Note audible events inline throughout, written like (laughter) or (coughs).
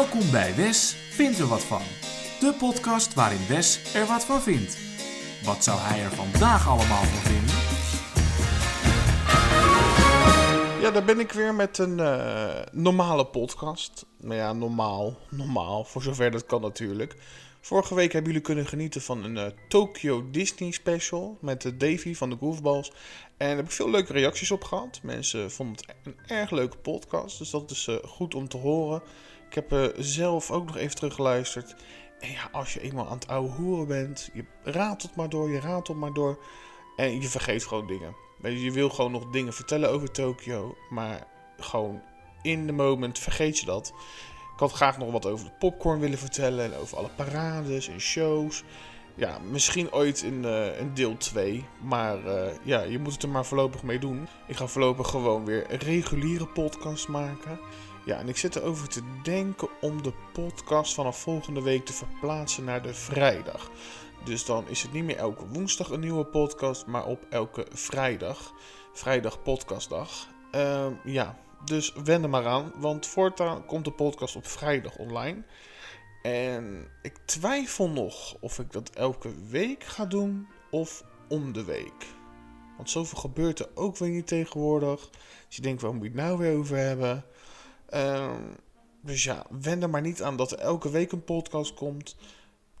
Welkom bij Wes vindt er wat van. De podcast waarin Wes er wat van vindt. Wat zou hij er vandaag allemaal van vinden? Ja, daar ben ik weer met een eh, normale podcast. Nou ja, normaal. Normaal, voor zover dat kan natuurlijk. Vorige week hebben jullie kunnen genieten van een uh, Tokyo Disney special met de Davy van de Goofballs. En daar heb ik veel leuke reacties op gehad. Mensen vonden het een erg leuke podcast, dus dat is uh, goed om te horen. Ik heb zelf ook nog even teruggeluisterd. En ja, als je eenmaal aan het oude hoeren bent, je ratelt maar door, je ratelt maar door. En je vergeet gewoon dingen. Je wil gewoon nog dingen vertellen over Tokyo, maar gewoon in de moment vergeet je dat. Ik had graag nog wat over de popcorn willen vertellen en over alle parades en shows. Ja, misschien ooit in, uh, in deel 2. Maar uh, ja, je moet het er maar voorlopig mee doen. Ik ga voorlopig gewoon weer een reguliere podcast maken. Ja, en ik zit erover te denken om de podcast vanaf volgende week te verplaatsen naar de vrijdag. Dus dan is het niet meer elke woensdag een nieuwe podcast, maar op elke vrijdag. Vrijdag podcastdag. Uh, ja, dus wend er maar aan, want voortaan komt de podcast op vrijdag online. En ik twijfel nog of ik dat elke week ga doen of om de week. Want zoveel gebeurt er ook weer niet tegenwoordig. Dus je denkt, waar moet je het nou weer over hebben? Um, dus ja, wend er maar niet aan dat er elke week een podcast komt.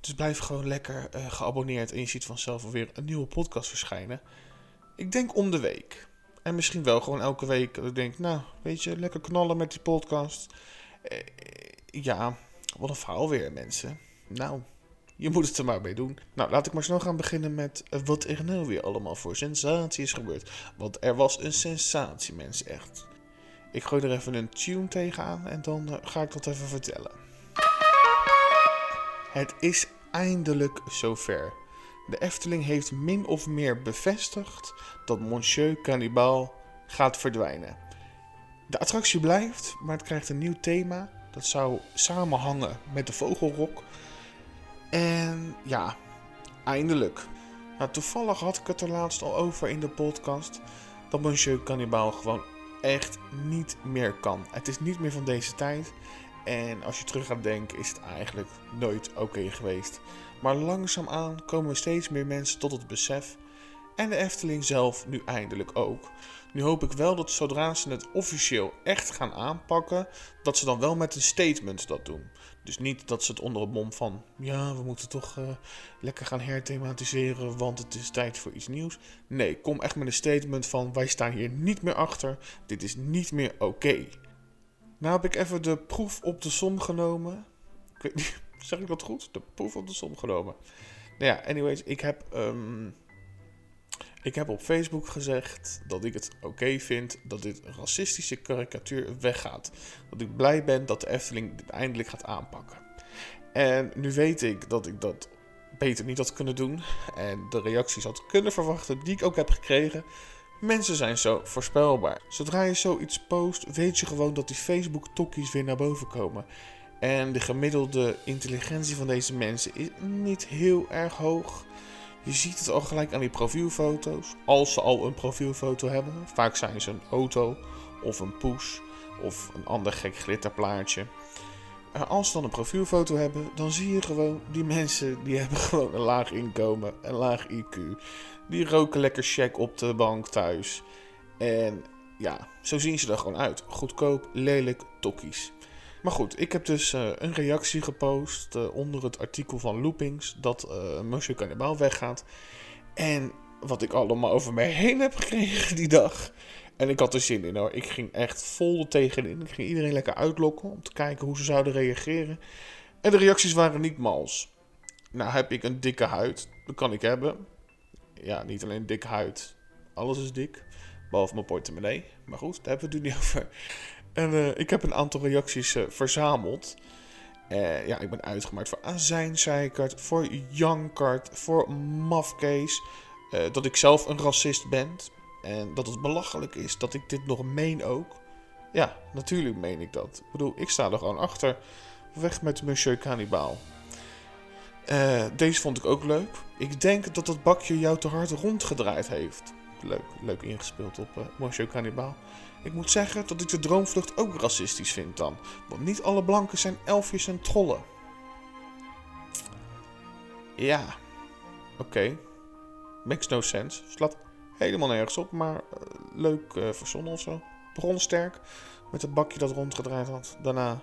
Dus blijf gewoon lekker uh, geabonneerd en je ziet vanzelf alweer een nieuwe podcast verschijnen. Ik denk om de week. En misschien wel gewoon elke week. Dat ik denk, nou, weet je, lekker knallen met die podcast. Uh, ja, wat een verhaal weer, mensen. Nou, je moet het er maar mee doen. Nou, laat ik maar snel gaan beginnen met uh, wat er nou weer allemaal voor sensatie is gebeurd. Want er was een sensatie, mensen, echt. Ik gooi er even een tune tegenaan en dan uh, ga ik dat even vertellen. Het is eindelijk zover. De Efteling heeft min of meer bevestigd dat Monsieur Cannibal gaat verdwijnen. De attractie blijft, maar het krijgt een nieuw thema. Dat zou samenhangen met de Vogelrok. En ja, eindelijk. Nou, toevallig had ik het er laatst al over in de podcast. Dat Monsieur Cannibal gewoon echt niet meer kan. Het is niet meer van deze tijd. En als je terug gaat denken, is het eigenlijk nooit oké geweest. Maar langzaamaan komen steeds meer mensen tot het besef. En de Efteling zelf nu eindelijk ook. Nu hoop ik wel dat zodra ze het officieel echt gaan aanpakken, dat ze dan wel met een statement dat doen. Dus niet dat ze het onder het mom van, ja, we moeten toch uh, lekker gaan herthematiseren, want het is tijd voor iets nieuws. Nee, kom echt met een statement van, wij staan hier niet meer achter, dit is niet meer oké. Nou heb ik even de proef op de som genomen. Ik weet niet, zeg ik dat goed? De proef op de som genomen. Nou ja, anyways, ik heb, um, ik heb op Facebook gezegd dat ik het oké vind dat dit racistische karikatuur weggaat. Dat ik blij ben dat de Efteling dit eindelijk gaat aanpakken. En nu weet ik dat ik dat beter niet had kunnen doen. En de reacties had kunnen verwachten die ik ook heb gekregen. Mensen zijn zo voorspelbaar. Zodra je zoiets post, weet je gewoon dat die Facebook-tokkies weer naar boven komen. En de gemiddelde intelligentie van deze mensen is niet heel erg hoog. Je ziet het al gelijk aan die profielfoto's. Als ze al een profielfoto hebben. Vaak zijn ze een auto of een poes of een ander gek glitterplaatje. Als ze dan een profielfoto hebben, dan zie je gewoon die mensen die (laughs) hebben gewoon een laag inkomen, een laag IQ. Die roken lekker check op de bank thuis. En ja, zo zien ze er gewoon uit. Goedkoop, lelijk, tokkies. Maar goed, ik heb dus uh, een reactie gepost uh, onder het artikel van Loopings dat uh, Monsieur Cannibal weggaat. En wat ik allemaal over mij heen heb gekregen die dag. En ik had er zin in hoor. Ik ging echt vol tegenin. Ik ging iedereen lekker uitlokken om te kijken hoe ze zouden reageren. En de reacties waren niet mals. Nou heb ik een dikke huid. Dat kan ik hebben. Ja, niet alleen dikke huid. Alles is dik. Behalve mijn portemonnee. Maar goed, daar hebben we het nu niet over. En uh, ik heb een aantal reacties uh, verzameld. Uh, ja, ik ben uitgemaakt voor azijnzeikert, voor jankart, voor mafkees. dat ik zelf een racist ben. En dat het belachelijk is dat ik dit nog meen ook. Ja, natuurlijk meen ik dat. Ik bedoel, ik sta er gewoon achter. Weg met Monsieur Cannibal. deze vond ik ook leuk. Ik denk dat dat bakje jou te hard rondgedraaid heeft. Leuk, leuk ingespeeld op uh, Monsieur Cannibal. Ik moet zeggen dat ik de droomvlucht ook racistisch vind dan. Want niet alle blanken zijn elfjes en trollen. Ja, oké. Makes no sense. Slaat helemaal nergens op, maar uh, leuk uh, verzonnen of zo. Met het bakje dat rondgedraaid had. Daarna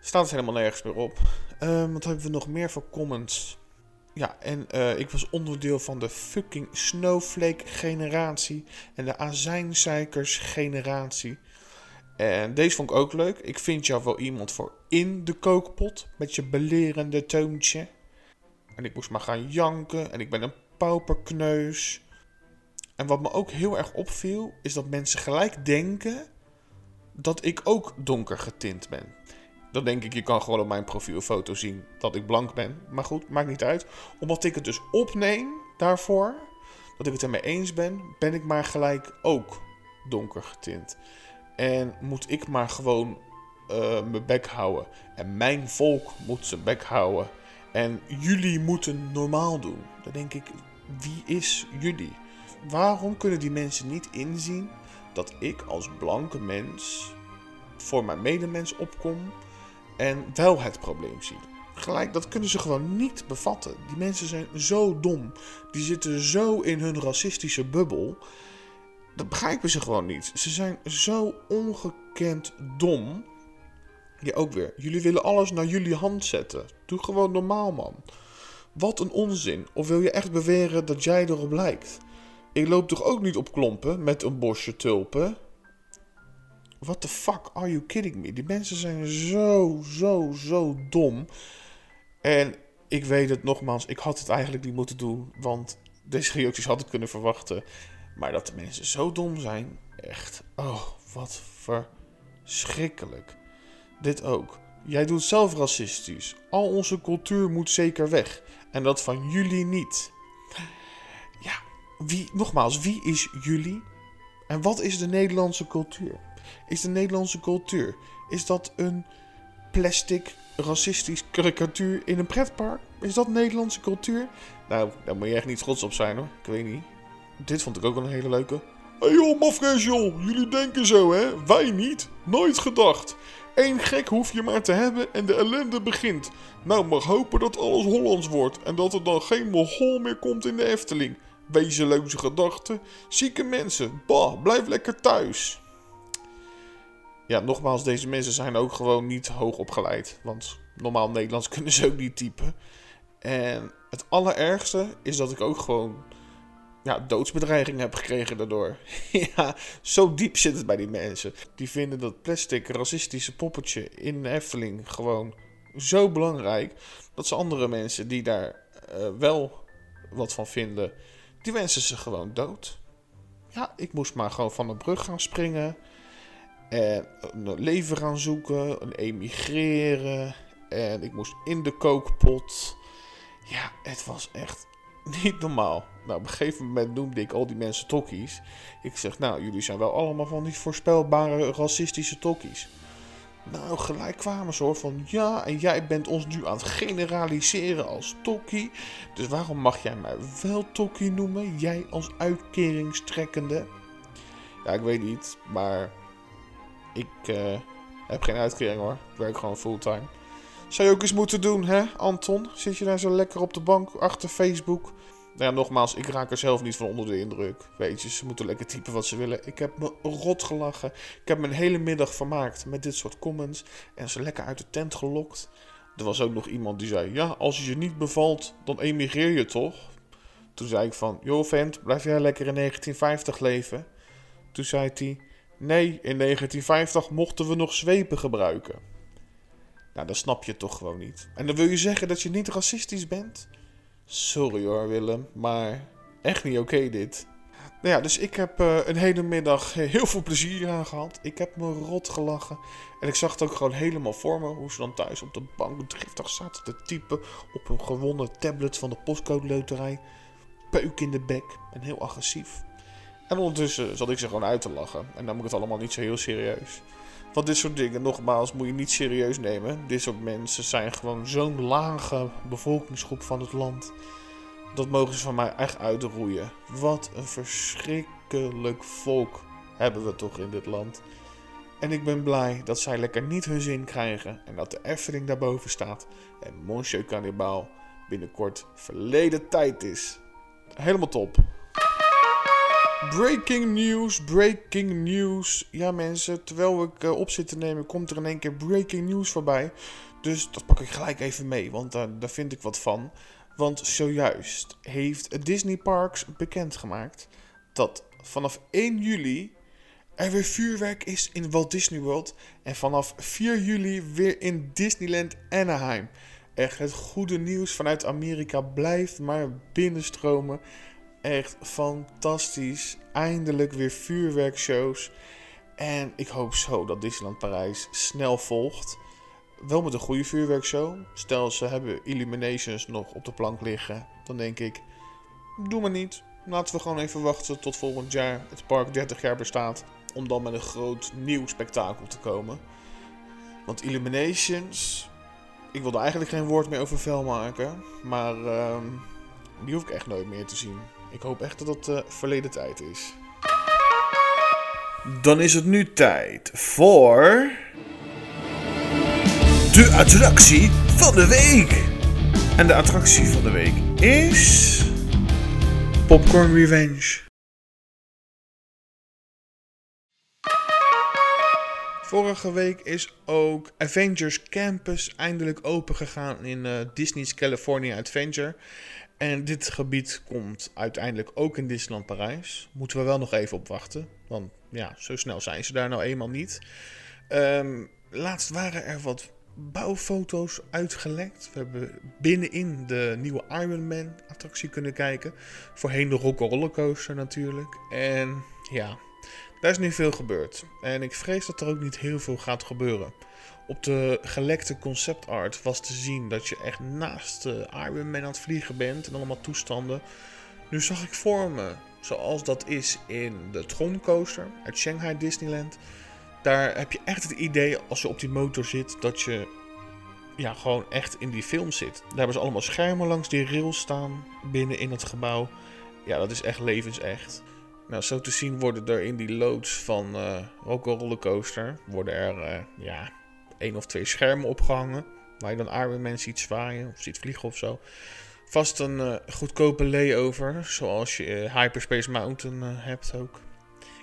staat het helemaal nergens meer op. Um, wat hebben we nog meer voor comments? Ja, en uh, ik was onderdeel van de fucking snowflake generatie en de azijnzeikers generatie. En deze vond ik ook leuk. Ik vind jou wel iemand voor in de kookpot met je belerende toontje. En ik moest maar gaan janken en ik ben een pauperkneus. En wat me ook heel erg opviel, is dat mensen gelijk denken dat ik ook donker getint ben. Dan denk ik, je kan gewoon op mijn profielfoto zien dat ik blank ben. Maar goed, maakt niet uit. Omdat ik het dus opneem daarvoor, dat ik het ermee eens ben, ben ik maar gelijk ook donker getint. En moet ik maar gewoon uh, mijn bek houden. En mijn volk moet zijn bek houden. En jullie moeten normaal doen. Dan denk ik, wie is jullie? Waarom kunnen die mensen niet inzien dat ik als blanke mens voor mijn medemens opkom en wel het probleem zie? Gelijk, dat kunnen ze gewoon niet bevatten. Die mensen zijn zo dom. Die zitten zo in hun racistische bubbel. Dat begrijpen ze gewoon niet. Ze zijn zo ongekend dom. Ja, ook weer. Jullie willen alles naar jullie hand zetten. Doe gewoon normaal, man. Wat een onzin. Of wil je echt beweren dat jij erop lijkt? Ik loop toch ook niet op klompen met een bosje tulpen? What the fuck are you kidding me? Die mensen zijn zo, zo, zo dom. En ik weet het nogmaals, ik had het eigenlijk niet moeten doen. Want deze reacties had ik kunnen verwachten. Maar dat de mensen zo dom zijn, echt. Oh, wat verschrikkelijk. Dit ook. Jij doet zelf racistisch. Al onze cultuur moet zeker weg. En dat van jullie niet. Ja, wie, nogmaals, wie is jullie? En wat is de Nederlandse cultuur? Is de Nederlandse cultuur, is dat een plastic racistisch karikatuur in een pretpark? Is dat Nederlandse cultuur? Nou, daar moet je echt niet trots op zijn hoor. Ik weet niet. Dit vond ik ook wel een hele leuke. Hé hey joh, mafkees joh, jullie denken zo hè? Wij niet. Nooit gedacht. Eén gek hoef je maar te hebben en de ellende begint. Nou, mag hopen dat alles Hollands wordt en dat er dan geen Mogol meer komt in de Efteling. Wezenloze gedachten, zieke mensen, bah, blijf lekker thuis. Ja, nogmaals, deze mensen zijn ook gewoon niet hoog opgeleid. Want normaal Nederlands (laughs) kunnen ze ook niet typen. En het allerergste is dat ik ook gewoon ja, doodsbedreiging heb gekregen daardoor. (laughs) ja, zo diep zit het bij die mensen. Die vinden dat plastic racistische poppetje in de gewoon zo belangrijk. Dat ze andere mensen die daar uh, wel wat van vinden, die wensen ze gewoon dood. Ja, ik moest maar gewoon van de brug gaan springen. En een leven gaan zoeken, een emigreren. En ik moest in de kookpot. Ja, het was echt (laughs) niet normaal. Nou, op een gegeven moment noemde ik al die mensen tokkies. Ik zeg, nou, jullie zijn wel allemaal van die voorspelbare racistische tokkies. Nou, gelijk kwamen ze hoor van ja, en jij bent ons nu aan het generaliseren als tokkie. Dus waarom mag jij mij wel tokkie noemen? Jij als uitkeringstrekkende. Ja, ik weet niet, maar ik uh, heb geen uitkering hoor. Ik werk gewoon fulltime. Zou je ook eens moeten doen, hè, Anton? Zit je daar zo lekker op de bank achter Facebook? Nou ja, nogmaals, ik raak er zelf niet van onder de indruk. Weet je, ze moeten lekker typen wat ze willen. Ik heb me rot gelachen. Ik heb me een hele middag vermaakt met dit soort comments. En ze lekker uit de tent gelokt. Er was ook nog iemand die zei: Ja, als je je niet bevalt, dan emigreer je toch? Toen zei ik van: Joh, vent, blijf jij lekker in 1950 leven? Toen zei hij: Nee, in 1950 mochten we nog zwepen gebruiken. Nou, dat snap je toch gewoon niet. En dan wil je zeggen dat je niet racistisch bent? Sorry hoor, Willem, maar echt niet oké dit. Nou ja, dus ik heb uh, een hele middag heel veel plezier aan gehad. Ik heb me rot gelachen. En ik zag het ook gewoon helemaal voor me. Hoe ze dan thuis op de bank driftig zaten te typen. Op een gewonnen tablet van de postcode loterij. Peuk in de bek. En heel agressief. En ondertussen zat ik ze gewoon uit te lachen. En dan moet ik het allemaal niet zo heel serieus. Want dit soort dingen, nogmaals, moet je niet serieus nemen. Dit soort mensen zijn gewoon zo'n lage bevolkingsgroep van het land. dat mogen ze van mij echt uitroeien. Wat een verschrikkelijk volk hebben we toch in dit land. En ik ben blij dat zij lekker niet hun zin krijgen en dat de Efteling daarboven staat en Monsieur Cannibal binnenkort verleden tijd is. Helemaal top. Breaking news, breaking news. Ja mensen, terwijl ik uh, op zit te nemen, komt er in één keer breaking news voorbij. Dus dat pak ik gelijk even mee, want daar, daar vind ik wat van. Want zojuist heeft Disney Parks bekendgemaakt dat vanaf 1 juli er weer vuurwerk is in Walt Disney World. En vanaf 4 juli weer in Disneyland Anaheim. Echt het goede nieuws vanuit Amerika blijft maar binnenstromen. Echt fantastisch. Eindelijk weer vuurwerkshows. En ik hoop zo dat Disneyland Parijs snel volgt. Wel met een goede vuurwerkshow. Stel ze hebben Illuminations nog op de plank liggen. Dan denk ik, doe maar niet. Laten we gewoon even wachten tot volgend jaar het park 30 jaar bestaat. Om dan met een groot nieuw spektakel te komen. Want Illuminations. Ik wilde eigenlijk geen woord meer over vuil maken. Maar uh, die hoef ik echt nooit meer te zien. Ik hoop echt dat het uh, verleden tijd is. Dan is het nu tijd voor. De attractie van de week. En de attractie van de week is. Popcorn Revenge. Vorige week is ook Avengers Campus eindelijk open gegaan in uh, Disney's California Adventure. En dit gebied komt uiteindelijk ook in Disneyland Parijs. Moeten we wel nog even op wachten. Want ja, zo snel zijn ze daar nou eenmaal niet. Um, laatst waren er wat bouwfoto's uitgelekt. We hebben binnenin de nieuwe Iron Man attractie kunnen kijken. Voorheen de Rock Rollercoaster natuurlijk. En ja, daar is nu veel gebeurd. En ik vrees dat er ook niet heel veel gaat gebeuren. Op de gelekte concept art was te zien dat je echt naast de Iron Man aan het vliegen bent en allemaal toestanden. Nu zag ik vormen zoals dat is in de Tron Coaster uit Shanghai Disneyland. Daar heb je echt het idee als je op die motor zit dat je ja, gewoon echt in die film zit. Daar hebben ze allemaal schermen langs die rails staan binnen in het gebouw. Ja, dat is echt levensecht. Nou, zo te zien worden er in die loods van uh, Rocco Rollercoaster worden er uh, ja, één of twee schermen opgehangen. Waar je dan Iron Man ziet zwaaien of ziet vliegen of zo. Vast een uh, goedkope layover, zoals je uh, Hyperspace Mountain uh, hebt ook.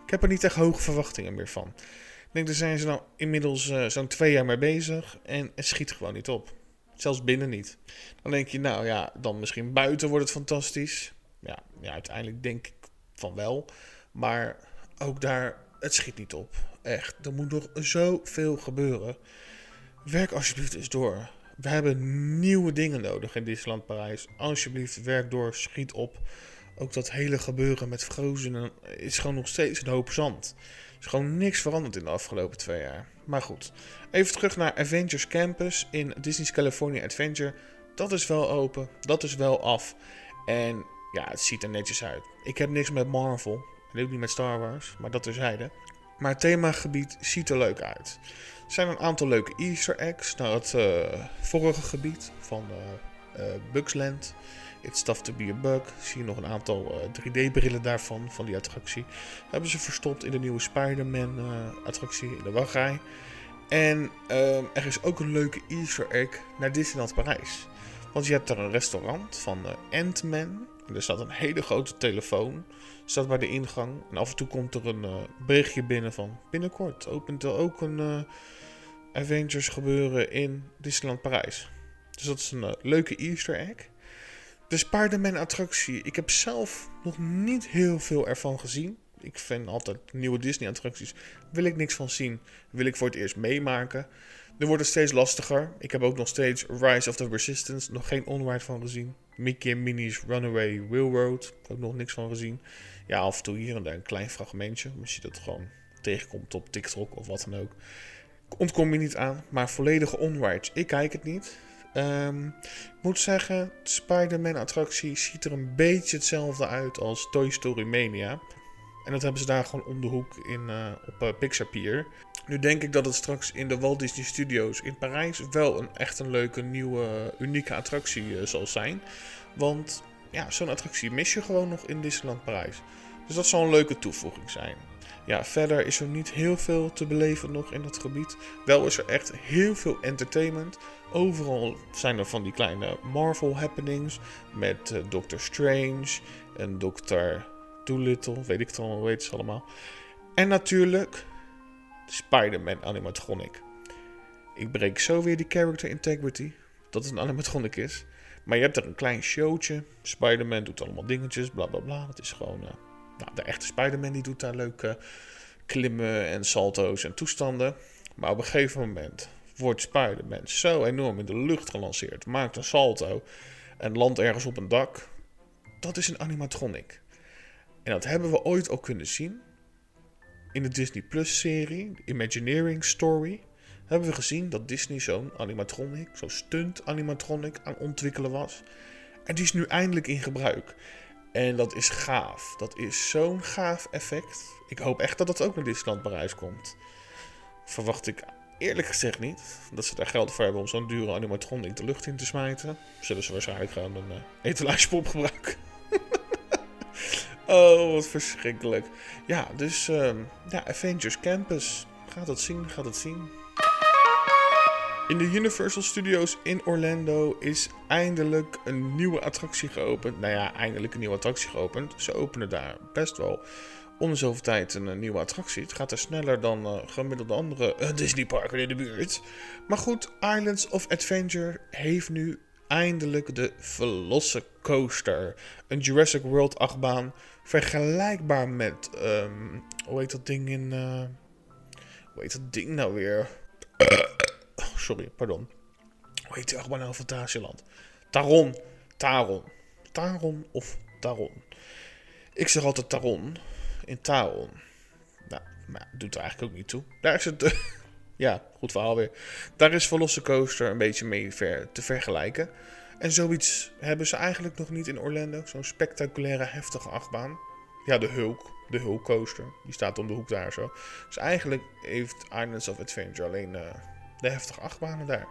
Ik heb er niet echt hoge verwachtingen meer van. Ik denk, daar zijn ze nou inmiddels zo'n twee jaar mee bezig en het schiet gewoon niet op. Zelfs binnen niet. Dan denk je, nou ja, dan misschien buiten wordt het fantastisch. Ja, ja uiteindelijk denk ik van wel. Maar ook daar, het schiet niet op. Echt, er moet nog zoveel gebeuren. Werk alsjeblieft eens door. We hebben nieuwe dingen nodig in Disneyland Parijs. Alsjeblieft, werk door, schiet op. Ook dat hele gebeuren met Frozen is gewoon nog steeds een hoop zand. Er is gewoon niks veranderd in de afgelopen twee jaar. Maar goed, even terug naar Avengers Campus in Disney's California Adventure. Dat is wel open, dat is wel af. En ja, het ziet er netjes uit. Ik heb niks met Marvel, en ook niet met Star Wars, maar dat terzijde. Maar het themagebied ziet er leuk uit. Er zijn een aantal leuke easter eggs naar het uh, vorige gebied van uh, uh, Bugsland. It's Tough to be a Bug. Zie je nog een aantal 3D-brillen daarvan, van die attractie. Hebben ze verstopt in de nieuwe Spider-Man attractie in de wachtrij. En ehm, er is ook een leuke easter egg naar Disneyland Parijs. Want je hebt daar een restaurant van Ant-Man. Er staat een hele grote telefoon staat bij de ingang. En af en toe komt er een uh, berichtje binnen van... Binnenkort opent er ook een uh, Avengers gebeuren in Disneyland Parijs. Dus dat is een leuke easter egg. De Spider-Man attractie. Ik heb zelf nog niet heel veel ervan gezien. Ik vind altijd nieuwe Disney attracties. Wil ik niks van zien. Wil ik voor het eerst meemaken. Nu wordt het steeds lastiger. Ik heb ook nog steeds Rise of the Resistance. Nog geen onride van gezien. Mickey en Minnie's Runaway Railroad. Ook nog niks van gezien. Ja, af en toe hier en daar een klein fragmentje. Als je dat gewoon tegenkomt op TikTok of wat dan ook. Ontkom je niet aan. Maar volledige onrides. Ik kijk het niet. Um, ik moet zeggen, de Spider-Man attractie ziet er een beetje hetzelfde uit als Toy Story Mania. En dat hebben ze daar gewoon om de hoek in, uh, op uh, Pixar Pier. Nu denk ik dat het straks in de Walt Disney Studios in Parijs wel een echt een leuke, nieuwe, unieke attractie uh, zal zijn. Want ja, zo'n attractie mis je gewoon nog in Disneyland Parijs. Dus dat zal een leuke toevoeging zijn. Ja, verder is er niet heel veel te beleven nog in dat gebied. Wel is er echt heel veel entertainment. Overal zijn er van die kleine Marvel happenings. Met uh, Doctor Strange en Dr. Doolittle. Weet ik het allemaal, weet ze allemaal. En natuurlijk Spider-Man animatronic. Ik breek zo weer die character integrity. Dat het een animatronic is. Maar je hebt er een klein showtje. Spider-Man doet allemaal dingetjes, bla bla bla. Dat is gewoon uh, nou, de echte Spider-Man die doet daar leuke klimmen en salto's en toestanden. Maar op een gegeven moment wordt Spider-Man zo enorm in de lucht gelanceerd. Maakt een salto en landt ergens op een dak. Dat is een animatronic. En dat hebben we ooit al kunnen zien. In de Disney Plus serie, Imagineering Story hebben we gezien dat Disney zo'n animatronic, zo'n stunt animatronic aan ontwikkelen was. En die is nu eindelijk in gebruik. En dat is gaaf. Dat is zo'n gaaf effect. Ik hoop echt dat dat ook naar Disneyland Parijs komt. Verwacht ik eerlijk gezegd niet. Dat ze daar geld voor hebben om zo'n dure animatronic de lucht in te smijten. Zullen ze waarschijnlijk gewoon een uh, etalagepop gebruiken. Oh, wat verschrikkelijk. Ja, dus uh, ja, Avengers Campus. Gaat het zien, gaat het zien. In de Universal Studios in Orlando is eindelijk een nieuwe attractie geopend. Nou ja, eindelijk een nieuwe attractie geopend. Ze openen daar best wel om zoveel tijd een, nieuwe attractie. Het gaat er sneller dan uh, gemiddelde andere uh, Disneyparken in de buurt. Maar goed, Islands of Adventure heeft nu eindelijk de Velocicoaster. Een Jurassic World achtbaan. Vergelijkbaar met, um, hoe heet dat ding in... Uh, hoe heet dat ding nou weer? (coughs) sorry, pardon. Hoe heet die achtbaan nou van Fantasieland? Taron. Taron. Taron of Taron. Ik zeg altijd Taron. In Taron. Nou, maar doet er eigenlijk ook niet toe. Daar is het... (laughs) ja, goed verhaal weer. Daar is Velocicoaster een beetje mee te vergelijken. En zoiets hebben ze eigenlijk nog niet in Orlando. Zo'n spectaculaire, heftige achtbaan. Ja, de Hulk. De Hulk Coaster. Die staat om de hoek daar zo. Dus eigenlijk heeft Islands of Adventure alleen... Uh, de heftige achtbanen daar.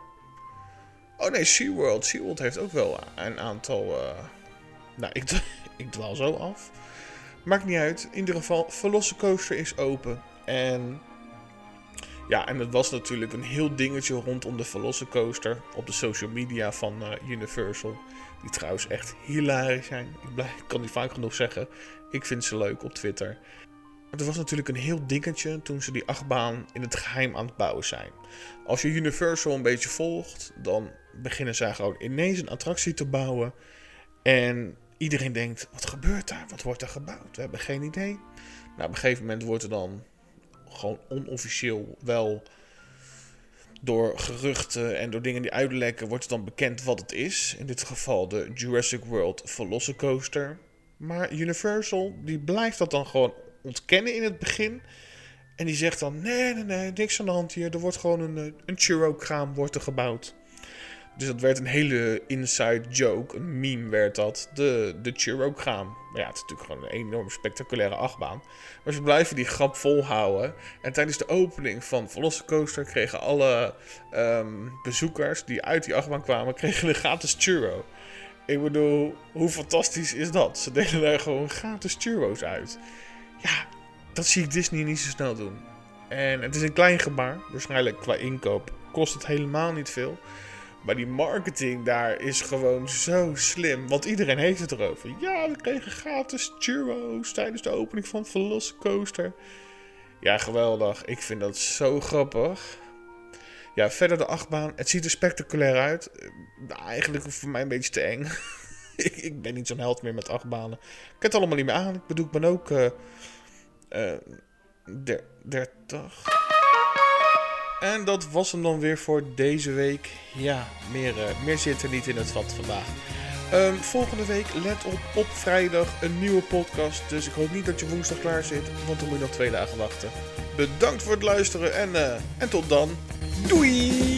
Oh nee, SeaWorld. SeaWorld heeft ook wel een aantal... Uh... Nou, ik, (laughs) ik dwaal zo af. Maakt niet uit. In ieder geval, Velocicoaster is open. En... Ja, en het was natuurlijk een heel dingetje rondom de Velocicoaster op de social media van uh, Universal. Die trouwens echt hilarisch zijn. Ik, blijf, kan niet vaak genoeg zeggen. Ik vind ze leuk op Twitter. Het was natuurlijk een heel dingetje toen ze die achtbaan in het geheim aan het bouwen zijn. Als je Universal een beetje volgt, dan beginnen zij gewoon ineens een attractie te bouwen. En iedereen denkt, wat gebeurt daar? Wat wordt er gebouwd? We hebben geen idee. Nou, op een gegeven moment wordt er dan gewoon onofficieel wel door geruchten en door dingen die uitlekken, wordt het dan bekend wat het is. In dit geval de Jurassic World Velocicoaster. Maar Universal, die blijft dat dan gewoon ontkennen in het begin. En die zegt dan: nee, nee, nee, niks aan de hand hier. Er wordt gewoon een, eh, een churro-kraam gebouwd. Dus dat werd een hele inside joke, een meme werd dat. De, de churro-kraam. Maar ja, het is natuurlijk gewoon een enorm spectaculaire achtbaan. Maar ze blijven die grap volhouden. En tijdens de opening van Velocicoaster kregen alle ehm, bezoekers die uit die achtbaan kwamen, kregen een gratis churro. Ik bedoel, hoe fantastisch is dat? Ze delen daar gewoon gratis churro's uit. Ja, dat zie ik Disney niet zo snel doen. En het is een klein gebaar. Waarschijnlijk qua inkoop kost het helemaal niet veel. Maar die marketing daar is gewoon zo slim. Want iedereen heeft het erover. Ja, we kregen gratis churros tijdens de opening van Velocicoaster. Ja, geweldig. Ik vind dat zo grappig. Ja, verder de achtbaan. Het ziet er spectaculair uit. Eigenlijk voor mij een beetje te eng. (laughs) ik, ben niet zo'n held meer met achtbanen. Ik heb het allemaal niet meer aan. Ik bedoel, ik ben ook... Uh, uh, 30. En dat was hem dan weer voor deze week. Ja, meer, uh, meer zit er niet in het vat vandaag. Um, volgende week, let op, op vrijdag een nieuwe podcast. Dus ik hoop niet dat je woensdag klaar zit, want dan moet je nog twee dagen wachten. Bedankt voor het luisteren en, uh, en tot dan. Doei!